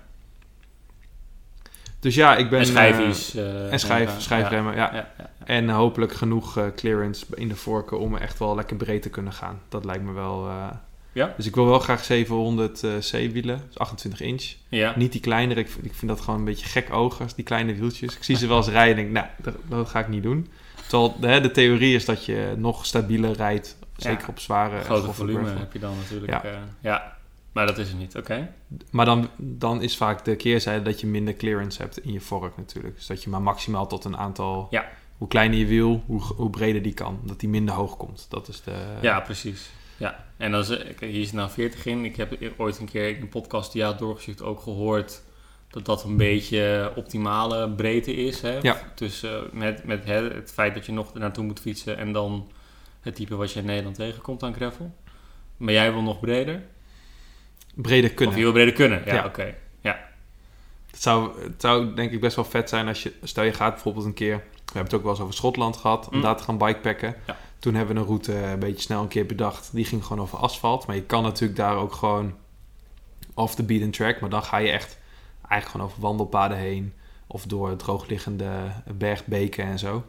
[SPEAKER 1] Dus ja, ik ben...
[SPEAKER 2] en
[SPEAKER 1] eh,
[SPEAKER 2] schijfjes. eh,
[SPEAKER 1] en schijf, schijfremmen, ja.
[SPEAKER 2] Ja, ja, ja.
[SPEAKER 1] En hopelijk genoeg eh, clearance in de vorken om echt wel lekker breed te kunnen gaan. Dat lijkt me wel... eh,
[SPEAKER 2] Ja?
[SPEAKER 1] Dus ik wil wel graag 700 eh, C-wielen, dus 28 inch.
[SPEAKER 2] Ja.
[SPEAKER 1] Niet die kleinere, ik, vind- ik vind dat gewoon een beetje gek ogers, die kleine wieltjes. Ik zie ze wel eens rijden en denk, nou, dat, dat ga ik niet doen. Terwijl de, de theorie is dat je nog stabieler rijdt, zeker
[SPEAKER 2] Ja.
[SPEAKER 1] op zware...
[SPEAKER 2] Grote volume heb je dan natuurlijk.
[SPEAKER 1] Ja,
[SPEAKER 2] ja. Maar dat is het niet. Oké.
[SPEAKER 1] Maar dan, dan is vaak de keerzijde dat je minder clearance hebt in je vork natuurlijk. Dus dat je maar maximaal tot een aantal...
[SPEAKER 2] Ja.
[SPEAKER 1] Hoe kleiner je wiel, hoe, hoe breder die kan. Dat die minder hoog komt. Dat is de...
[SPEAKER 2] Ja, precies. Ja, en dan is, kijk, hier is nou 40 in. Ik heb ooit een keer in een podcast die had doorgestuurd ook gehoord dat dat een beetje optimale breedte is. Hè?
[SPEAKER 1] Ja.
[SPEAKER 2] Tussen met, met hè, het feit dat je nog naartoe moet fietsen en dan het type wat je in Nederland tegenkomt aan gravel. Maar jij wil nog breder?
[SPEAKER 1] Breder
[SPEAKER 2] Of
[SPEAKER 1] kunnen.
[SPEAKER 2] je wil breder kunnen? Ja,
[SPEAKER 1] Ja.
[SPEAKER 2] oké.
[SPEAKER 1] Het zou, het zou denk ik best wel vet zijn als je... Stel je gaat bijvoorbeeld een keer... We hebben het ook wel eens over Schotland gehad. Om
[SPEAKER 2] Mm.
[SPEAKER 1] daar te gaan bikepacken.
[SPEAKER 2] Ja.
[SPEAKER 1] Toen hebben we een route een beetje snel een keer bedacht. Die ging gewoon over asfalt. Maar je kan natuurlijk daar ook gewoon off the beaten track. Maar dan ga je echt eigenlijk gewoon over wandelpaden heen. Of door droogliggende bergbeken en zo.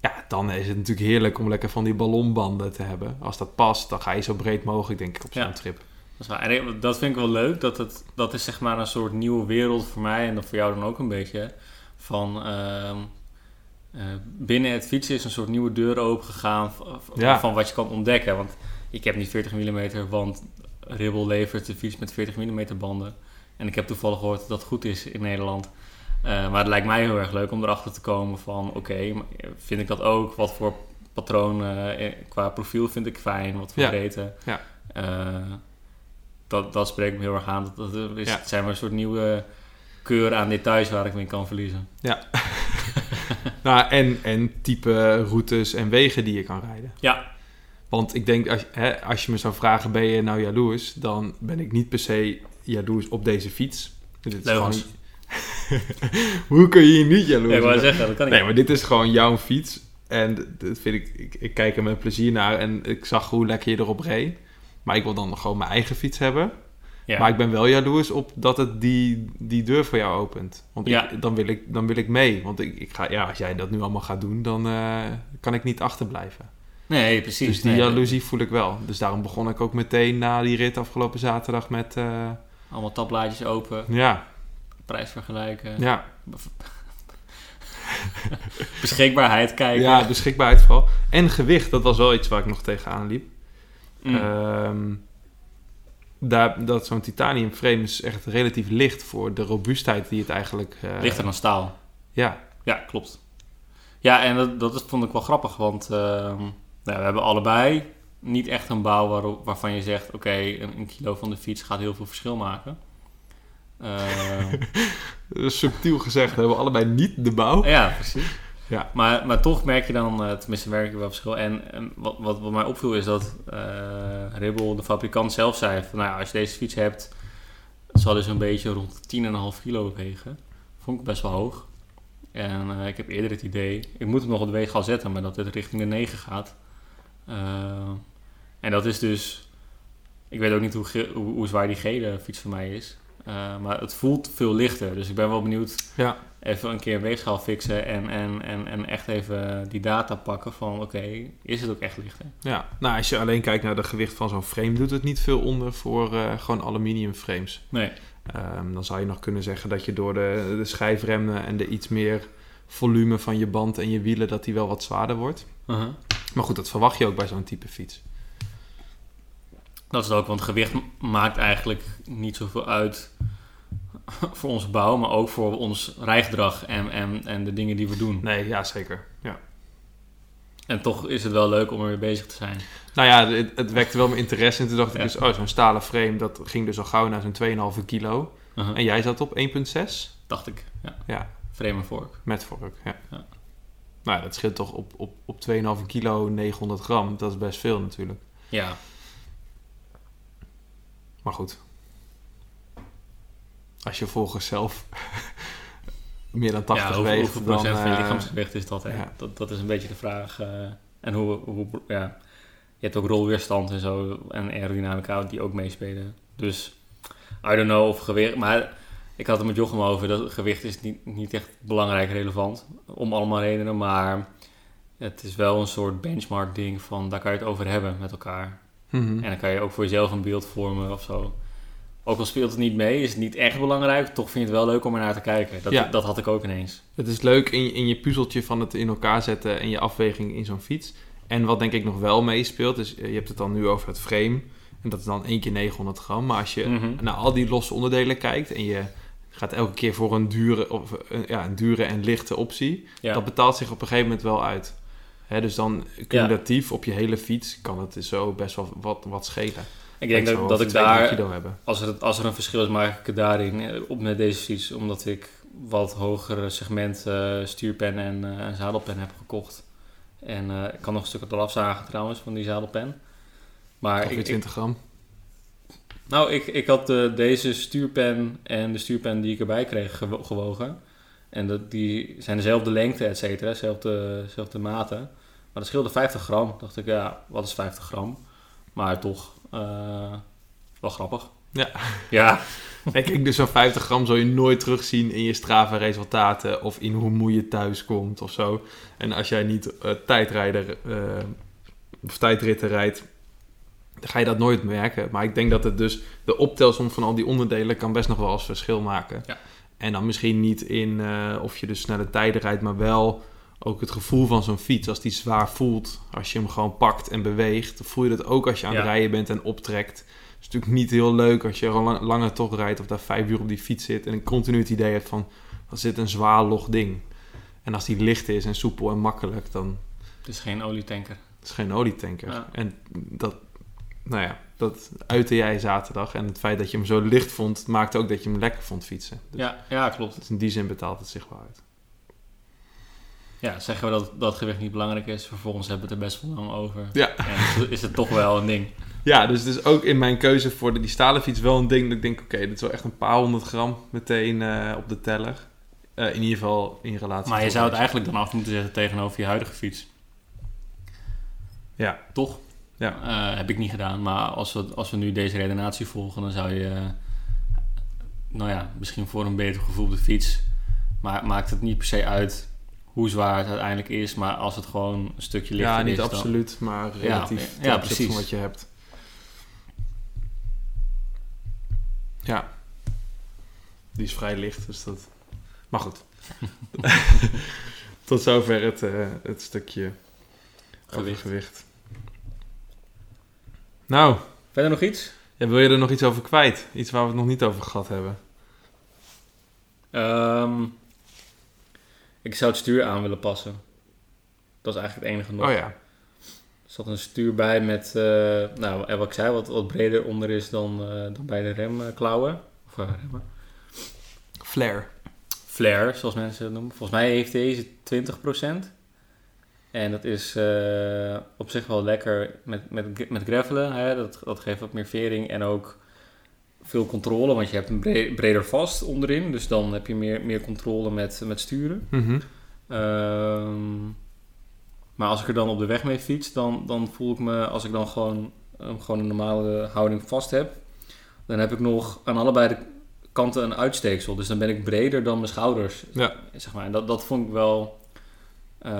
[SPEAKER 1] Ja, dan is het natuurlijk heerlijk om lekker van die ballonbanden te hebben. Als dat past, dan ga je zo breed mogelijk denk ik op zo'n
[SPEAKER 2] Ja.
[SPEAKER 1] trip.
[SPEAKER 2] Dat, is. En dat vind ik wel leuk. Dat, het, dat is zeg maar een soort nieuwe wereld voor mij en dan voor jou dan ook een beetje. Van ehm, eh, binnen het fietsen is een soort nieuwe deur open gegaan van,
[SPEAKER 1] Ja.
[SPEAKER 2] van wat je kan ontdekken. Want ik heb niet 40 mm, want Ribbel levert de fiets met 40 mm banden. En ik heb toevallig gehoord dat dat goed is in Nederland. Eh, maar het lijkt mij heel erg leuk om erachter te komen van... oké, vind ik dat ook? Wat voor patroon eh, qua profiel vind ik fijn? Wat voor
[SPEAKER 1] Ja.
[SPEAKER 2] breedte?
[SPEAKER 1] Ja.
[SPEAKER 2] Eh, dat, dat spreekt me heel erg aan. Dat, dat is,
[SPEAKER 1] Ja.
[SPEAKER 2] Zijn maar een soort nieuwe keur aan details waar ik me in kan verliezen.
[SPEAKER 1] Nou, en, en type routes en wegen die je kan rijden.
[SPEAKER 2] Ja,
[SPEAKER 1] Want ik denk, als, hè, als je me zou vragen, ben je nou jaloers? Dan ben ik niet per se jaloers op deze fiets. Dit is Hoe kun je hier niet jaloers
[SPEAKER 2] ja,
[SPEAKER 1] op zijn?
[SPEAKER 2] zeggen, dat kan niet.
[SPEAKER 1] Nee, maar dit is gewoon jouw fiets. En dat vind ik, ik, ik kijk er met plezier naar en ik zag hoe lekker je erop reed. Maar ik wil dan gewoon mijn eigen fiets hebben.
[SPEAKER 2] ja.
[SPEAKER 1] Maar ik ben wel jaloers op dat het die, die deur voor jou opent. Want ik-
[SPEAKER 2] Ja.
[SPEAKER 1] dan, wil ik, dan wil ik mee. Want ik, ik ga, ja, als jij dat nu allemaal gaat doen, dan eh, kan ik niet achterblijven.
[SPEAKER 2] nee, precies.
[SPEAKER 1] Dus die
[SPEAKER 2] Nee,
[SPEAKER 1] jaloezie voel ik wel. Dus daarom begon ik ook meteen na die rit afgelopen zaterdag met... eh,
[SPEAKER 2] Allemaal tabblaadjes open,
[SPEAKER 1] ja,
[SPEAKER 2] prijs vergelijken,
[SPEAKER 1] ja,
[SPEAKER 2] beschikbaarheid kijken.
[SPEAKER 1] ja, beschikbaarheid vooral. En gewicht, dat was wel iets waar ik nog tegenaan liep.
[SPEAKER 2] Mm.
[SPEAKER 1] Ehm, daar, dat zo'n titanium frame is echt relatief licht voor de robuustheid die het eigenlijk... eh,
[SPEAKER 2] Lichter dan staal.
[SPEAKER 1] Ja,
[SPEAKER 2] Ja, klopt. Ja, en dat, dat is, vond ik wel grappig, want ehm, nou, we hebben allebei niet echt een bouw waarvan je zegt: oké, een, een kilo van de fiets gaat heel veel verschil maken. Eh,
[SPEAKER 1] subtiel gezegd hebben we allebei niet de bouw.
[SPEAKER 2] ja, precies.
[SPEAKER 1] Ja.
[SPEAKER 2] Maar, maar toch merk je dan, eh, tenminste merk je wel verschil. En, en wat, wat, wat mij opviel is dat Ribbel, de fabrikant zelf zei van, nou ja, als je deze fiets hebt, zal dus een beetje rond 10,5 kilo wegen. Vond ik best wel hoog. En eh, ik heb eerder het idee, ik moet hem nog op de weeg gaan zetten, maar dat het richting de 9 gaat. En dat is dus, ik weet ook niet hoe, hoe, hoe zwaar die gele fiets voor mij is. Eh, maar het voelt veel lichter. Dus ik ben wel benieuwd
[SPEAKER 1] Ja.
[SPEAKER 2] even een keer een weegschaal fixen en, en, en, en echt even die data pakken van oké, is het ook echt lichter?
[SPEAKER 1] Ja, nou als je alleen kijkt naar de gewicht van zo'n frame, doet het niet veel onder voor eh, gewoon aluminium frames.
[SPEAKER 2] Nee.
[SPEAKER 1] Ehm, dan zou je nog kunnen zeggen dat je door de, de schijfremmen en de iets meer volume van je band en je wielen, dat die wel wat zwaarder wordt. Maar goed, dat verwacht je ook bij zo'n type fiets.
[SPEAKER 2] Dat is het ook, want gewicht maakt eigenlijk niet zoveel uit voor onze bouw, maar ook voor ons rijgedrag en, en, en de dingen die we doen.
[SPEAKER 1] Nee, ja, zeker. Ja.
[SPEAKER 2] En toch is het wel leuk om er mee bezig te zijn.
[SPEAKER 1] Nou ja, het, het wekte wel mijn interesse. En toen dacht ik dus, oh, zo'n stalen frame, dat ging dus al gauw naar zo'n 2,5 kilo.
[SPEAKER 2] Uh-huh.
[SPEAKER 1] En jij zat op 1,6
[SPEAKER 2] Dacht ik, ja.
[SPEAKER 1] Ja.
[SPEAKER 2] Frame en vork.
[SPEAKER 1] met vork. Ja.
[SPEAKER 2] Ja.
[SPEAKER 1] Nou ja, dat scheelt toch op, op, op 2,5 kilo 900 gram. Dat is best veel natuurlijk.
[SPEAKER 2] Ja,
[SPEAKER 1] Maar goed. Als je volgens zelf meer dan 80
[SPEAKER 2] ja
[SPEAKER 1] weegt,
[SPEAKER 2] hoeveel
[SPEAKER 1] dan...
[SPEAKER 2] procent van je
[SPEAKER 1] eh,
[SPEAKER 2] lichaamsgewicht is dat, hè?
[SPEAKER 1] ja.
[SPEAKER 2] Dat, dat is een beetje de vraag. eh, en hoe, hoe, ja, je hebt ook rolweerstand en zo en aerodynamica die ook meespelen. Dus, I don't know of gewicht, maar ik had het met Jochem over, dat gewicht is niet, niet echt belangrijk relevant, om allemaal redenen, maar het is wel een soort benchmark ding van, daar kan je het over hebben met elkaar.
[SPEAKER 1] Mhm.
[SPEAKER 2] En dan kan je ook voor jezelf een beeld vormen of zo. Ook al speelt het niet mee, is het niet echt belangrijk, toch vind je het wel leuk om er naar te kijken. Dat,
[SPEAKER 1] Ja.
[SPEAKER 2] dat had ik ook ineens.
[SPEAKER 1] Het is leuk in je, in je puzzeltje van het in elkaar zetten en je afweging in zo'n fiets. En wat denk ik nog wel meespeelt, is eh, je hebt het dan nu over het frame. En dat is dan één keer 900 gram. Maar als je
[SPEAKER 2] Mhm.
[SPEAKER 1] naar al die losse onderdelen kijkt en je gaat elke keer voor een dure, of, een, ja, een dure en lichte optie,
[SPEAKER 2] Ja.
[SPEAKER 1] dat betaalt zich op een gegeven moment wel uit. Hè, dus dan cumulatief op je hele fiets kan het zo best wel wat, wat schelen.
[SPEAKER 2] Ik denk dat, dat ik
[SPEAKER 1] 200
[SPEAKER 2] daar, als er, als er een verschil is, maak ik het daarin eh, op met deze fiets. Omdat ik wat hogere segment eh, stuurpen en eh, een zadelpen heb gekocht. En ik kan nog een stuk eraf zagen trouwens van die zadelpen. Maar
[SPEAKER 1] Ongeveer
[SPEAKER 2] ik, ik-
[SPEAKER 1] 20 gram.
[SPEAKER 2] nou, ik, ik had deze stuurpen en de stuurpen die ik erbij kreeg gewo- gewogen. En dat, die zijn dezelfde lengte, et cetera, dezelfde, dezelfde maten. Maar dat scheelde 50 gram. dacht ik, ja, wat is 50 gram? Maar toch, eh, wel grappig.
[SPEAKER 1] Ja.
[SPEAKER 2] Ja,
[SPEAKER 1] Ik denk dus zo'n 50 gram zul je nooit terugzien in je Strava resultaten of in hoe moe je thuis komt of zo. En als jij niet eh, tijdrijder eh, of tijdritten rijdt, dan ga je dat nooit merken. Maar ik denk dat het dus de optelsom van al die onderdelen kan best nog wel eens verschil maken.
[SPEAKER 2] Ja.
[SPEAKER 1] En dan misschien niet in of je dus snelle tijden rijdt, maar wel ook het gevoel van zo'n fiets. Als die zwaar voelt, als je hem gewoon pakt en beweegt, dan voel je dat ook als je aan het
[SPEAKER 2] Ja.
[SPEAKER 1] rijden bent en optrekt. Het is natuurlijk niet heel leuk als je al lang- langer toch rijdt of daar vijf uur op die fiets zit en continu het idee hebt van, dat zit een zwaar log ding. En als die licht is en soepel en makkelijk, dan
[SPEAKER 2] het is geen olietanker.
[SPEAKER 1] is het geen olietanker.
[SPEAKER 2] Ja.
[SPEAKER 1] En dat, nou ja, dat uitte jij zaterdag. En het feit dat je hem zo licht vond, maakte ook dat je hem lekker vond fietsen. Dus,
[SPEAKER 2] Ja, ja, klopt.
[SPEAKER 1] dus in die zin betaalt het zich wel uit.
[SPEAKER 2] Ja, zeggen we dat, dat gewicht niet belangrijk is, vervolgens hebben we het er best wel lang over.
[SPEAKER 1] Ja.
[SPEAKER 2] En is het toch wel een ding.
[SPEAKER 1] Ja, dus het is ook in mijn keuze voor de, die stalen fiets wel een ding dat ik denk, oké, dit is wel echt een paar honderd gram meteen eh, op de teller. Eh, in ieder geval in relatie
[SPEAKER 2] Maar je zou het eigenlijk dan af moeten zetten tegenover je huidige fiets.
[SPEAKER 1] Ja.
[SPEAKER 2] Toch?
[SPEAKER 1] Ja.
[SPEAKER 2] Eh, heb ik niet gedaan, maar als we, als we nu deze redenatie volgen, dan zou je, nou ja, misschien voor een beter gevoel op de fiets, maar maakt het niet per se uit hoe zwaar het uiteindelijk is, maar als het gewoon een stukje lichter
[SPEAKER 1] Ja, niet
[SPEAKER 2] is, dan-
[SPEAKER 1] absoluut, maar relatief
[SPEAKER 2] ja, ja,
[SPEAKER 1] van
[SPEAKER 2] precies.
[SPEAKER 1] wat je hebt. Ja. Die is vrij licht, dus dat... Maar goed. Tot zover het, eh, het stukje
[SPEAKER 2] Gewicht.
[SPEAKER 1] Nou,
[SPEAKER 2] Verder nog iets?
[SPEAKER 1] ja, wil je er nog iets over kwijt? Iets waar we het nog niet over gehad hebben?
[SPEAKER 2] Ehm, ik zou het stuur aan willen passen. Dat is eigenlijk het enige nog.
[SPEAKER 1] Oh ja.
[SPEAKER 2] Er zat een stuur bij met, eh, nou, en wat ik zei, wat, wat breder onder is dan, eh, dan bij de remklauwen. Of eh, remmen.
[SPEAKER 1] Flare.
[SPEAKER 2] flare, zoals mensen het noemen. Volgens mij heeft deze 20%. En dat is eh, op zich wel lekker met, met, met gravelen. Hè? Dat, dat geeft wat meer vering en ook veel controle. Want je hebt een bre- breder vast onderin. Dus dan heb je meer, meer controle met, met sturen.
[SPEAKER 1] Mhm.
[SPEAKER 2] Ehm, maar als ik er dan op de weg mee fiets, dan, dan voel ik me, als ik dan gewoon, gewoon een normale houding vast heb, dan heb ik nog aan allebei de kanten een uitsteeksel. Dus dan ben ik breder dan mijn schouders.
[SPEAKER 1] Ja.
[SPEAKER 2] Zeg maar. En dat, dat vond ik wel eh,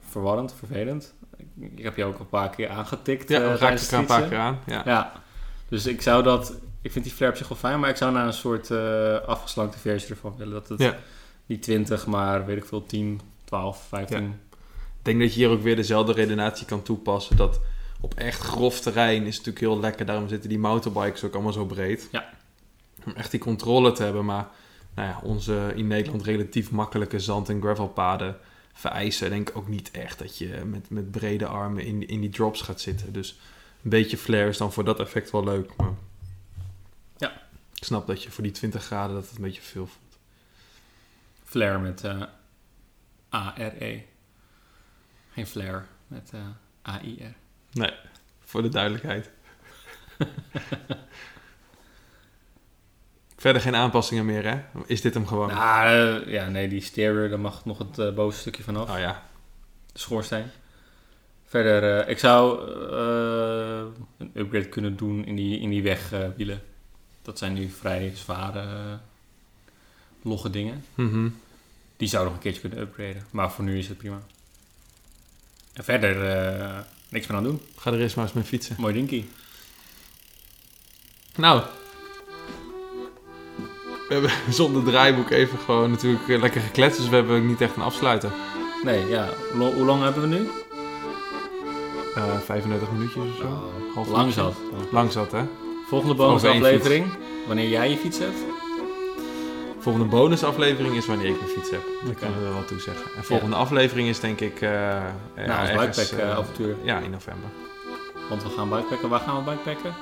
[SPEAKER 2] verwarrend, vervelend. Ik, ik heb je ook een paar keer aangetikt.
[SPEAKER 1] Ja,
[SPEAKER 2] eh,
[SPEAKER 1] dan raak
[SPEAKER 2] tijdens
[SPEAKER 1] ik een paar keer aan. Ja.
[SPEAKER 2] Ja, dus ik zou dat... Ik vind die flare op zich wel fijn, maar ik zou naar een soort eh, afgeslankte versie ervan willen. Dat het
[SPEAKER 1] Ja.
[SPEAKER 2] niet 20, maar weet ik veel, 10, 12, 15.
[SPEAKER 1] Ik denk dat je hier ook weer dezelfde redenatie kan toepassen. Dat op echt grof terrein is het natuurlijk heel lekker. Daarom zitten die motorbikes ook allemaal zo breed.
[SPEAKER 2] Ja.
[SPEAKER 1] Om echt die controle te hebben. Maar nou ja, onze in Nederland relatief makkelijke zand- en gravelpaden vereisen denk ik ook niet echt dat je met, met brede armen in, in die drops gaat zitten. Dus een beetje flare is dan voor dat effect wel leuk. Maar. Ik snap dat je voor die 20 graden dat het een beetje veel voelt.
[SPEAKER 2] Flare met eh A-R-E. Geen flare met eh A-I-R.
[SPEAKER 1] Nee, voor de duidelijkheid. Verder geen aanpassingen meer, hè? Is dit hem gewoon?
[SPEAKER 2] Nou, eh, ja, nee, die stereo, daar mag nog het eh, bovenste stukje vanaf.
[SPEAKER 1] Oh ja.
[SPEAKER 2] De schoorsteen. Verder, ik zou een upgrade kunnen doen in die, in die wegwielen. Dat zijn nu vrij zware, eh, logge dingen.
[SPEAKER 1] Mhm.
[SPEAKER 2] Die zou nog een keertje kunnen upgraden. Maar voor nu is het prima. En verder, eh, niks meer aan doen.
[SPEAKER 1] Ga er eerst maar eens mee fietsen.
[SPEAKER 2] Mooi dinkie.
[SPEAKER 1] Nou. We hebben zonder draaiboek even gewoon natuurlijk eh, lekker gekletst. Dus we hebben niet echt een afsluiter.
[SPEAKER 2] Nee, ja. Hoe lo- hoe lang hebben we nu?
[SPEAKER 1] Eh 35 minuutjes of zo. Half
[SPEAKER 2] Lang zat.
[SPEAKER 1] Lang zat, hè?
[SPEAKER 2] Volgende bonusaflevering. Wanneer jij je fiets hebt.
[SPEAKER 1] Volgende bonusaflevering is wanneer ik mijn fiets heb. Dat kunnen we er wel toe zeggen. En volgende aflevering is denk ik... ja,
[SPEAKER 2] Nou, als
[SPEAKER 1] ergens,
[SPEAKER 2] bikepack
[SPEAKER 1] eh,
[SPEAKER 2] avontuur.
[SPEAKER 1] Ja, in november.
[SPEAKER 2] Want we gaan bikepacken. Waar gaan we bikepacken?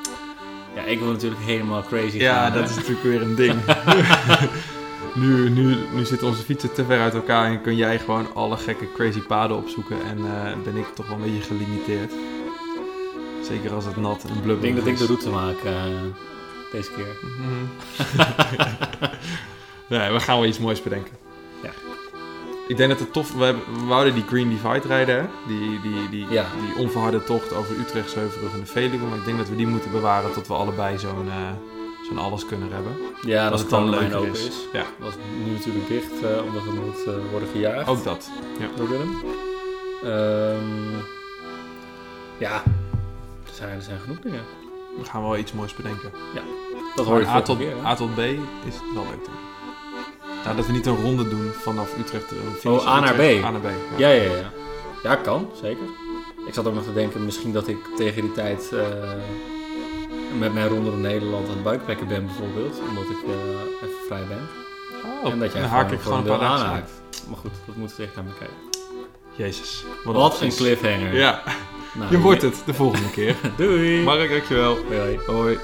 [SPEAKER 2] Ja, ik wil natuurlijk helemaal crazy
[SPEAKER 1] Ja,
[SPEAKER 2] gaan.
[SPEAKER 1] dat
[SPEAKER 2] hè.
[SPEAKER 1] is natuurlijk weer een ding. nu, nu, nu zitten onze fietsen te ver uit elkaar en kun jij gewoon alle gekke crazy paden opzoeken. En eh, ben ik toch wel een beetje gelimiteerd. Zeker als het nat en
[SPEAKER 2] Ik
[SPEAKER 1] blubberig
[SPEAKER 2] denk dat ik
[SPEAKER 1] is.
[SPEAKER 2] de route maak eh, deze keer.
[SPEAKER 1] Nee, we gaan wel iets moois bedenken.
[SPEAKER 2] Ja.
[SPEAKER 1] Ik denk dat het tof... We, hebben, we wouden die Green Divide rijden, hè? Die, die, die,
[SPEAKER 2] Ja.
[SPEAKER 1] die onverharde tocht over Utrecht, Zeuverrug en de Veluwe. Maar ik denk dat we die moeten bewaren tot we allebei zo'n eh, zo'n alles kunnen hebben.
[SPEAKER 2] Ja, dat
[SPEAKER 1] het
[SPEAKER 2] het
[SPEAKER 1] dan leuker
[SPEAKER 2] open
[SPEAKER 1] is.
[SPEAKER 2] is.
[SPEAKER 1] Ja.
[SPEAKER 2] Dat is nu natuurlijk dicht, eh, omdat het moet eh, worden gejaagd
[SPEAKER 1] Ook dat.
[SPEAKER 2] door Willem. Ehm, ja, zijn, er zijn genoeg dingen.
[SPEAKER 1] We gaan wel iets moois bedenken.
[SPEAKER 2] Dat hoor je
[SPEAKER 1] A tot,
[SPEAKER 2] keer.
[SPEAKER 1] A tot B is wel leuk. doen. Nou, dat we niet een ronde doen vanaf Utrecht. eh,
[SPEAKER 2] Oh, A naar
[SPEAKER 1] Utrecht,
[SPEAKER 2] B.
[SPEAKER 1] A naar B. Ja.
[SPEAKER 2] Ja, ja, ja. Ja, kan, zeker. Ik zat ook nog te denken, misschien dat ik tegen die tijd eh, met mijn ronde door Nederland aan het buikpacken ben bijvoorbeeld. Omdat ik eh, even vrij ben.
[SPEAKER 1] Oh,
[SPEAKER 2] en dat jij
[SPEAKER 1] dan haak ik gewoon een paar
[SPEAKER 2] aanhaakt. Maar goed, dat moeten we echt naar bekijken.
[SPEAKER 1] Jezus.
[SPEAKER 2] Wat een
[SPEAKER 1] advies.
[SPEAKER 2] cliffhanger.
[SPEAKER 1] Ja,
[SPEAKER 2] Nou,
[SPEAKER 1] je wordt het de volgende keer.
[SPEAKER 2] Doei.
[SPEAKER 1] Mark, dankjewel.
[SPEAKER 2] Hoi, hoi.
[SPEAKER 1] Hoi.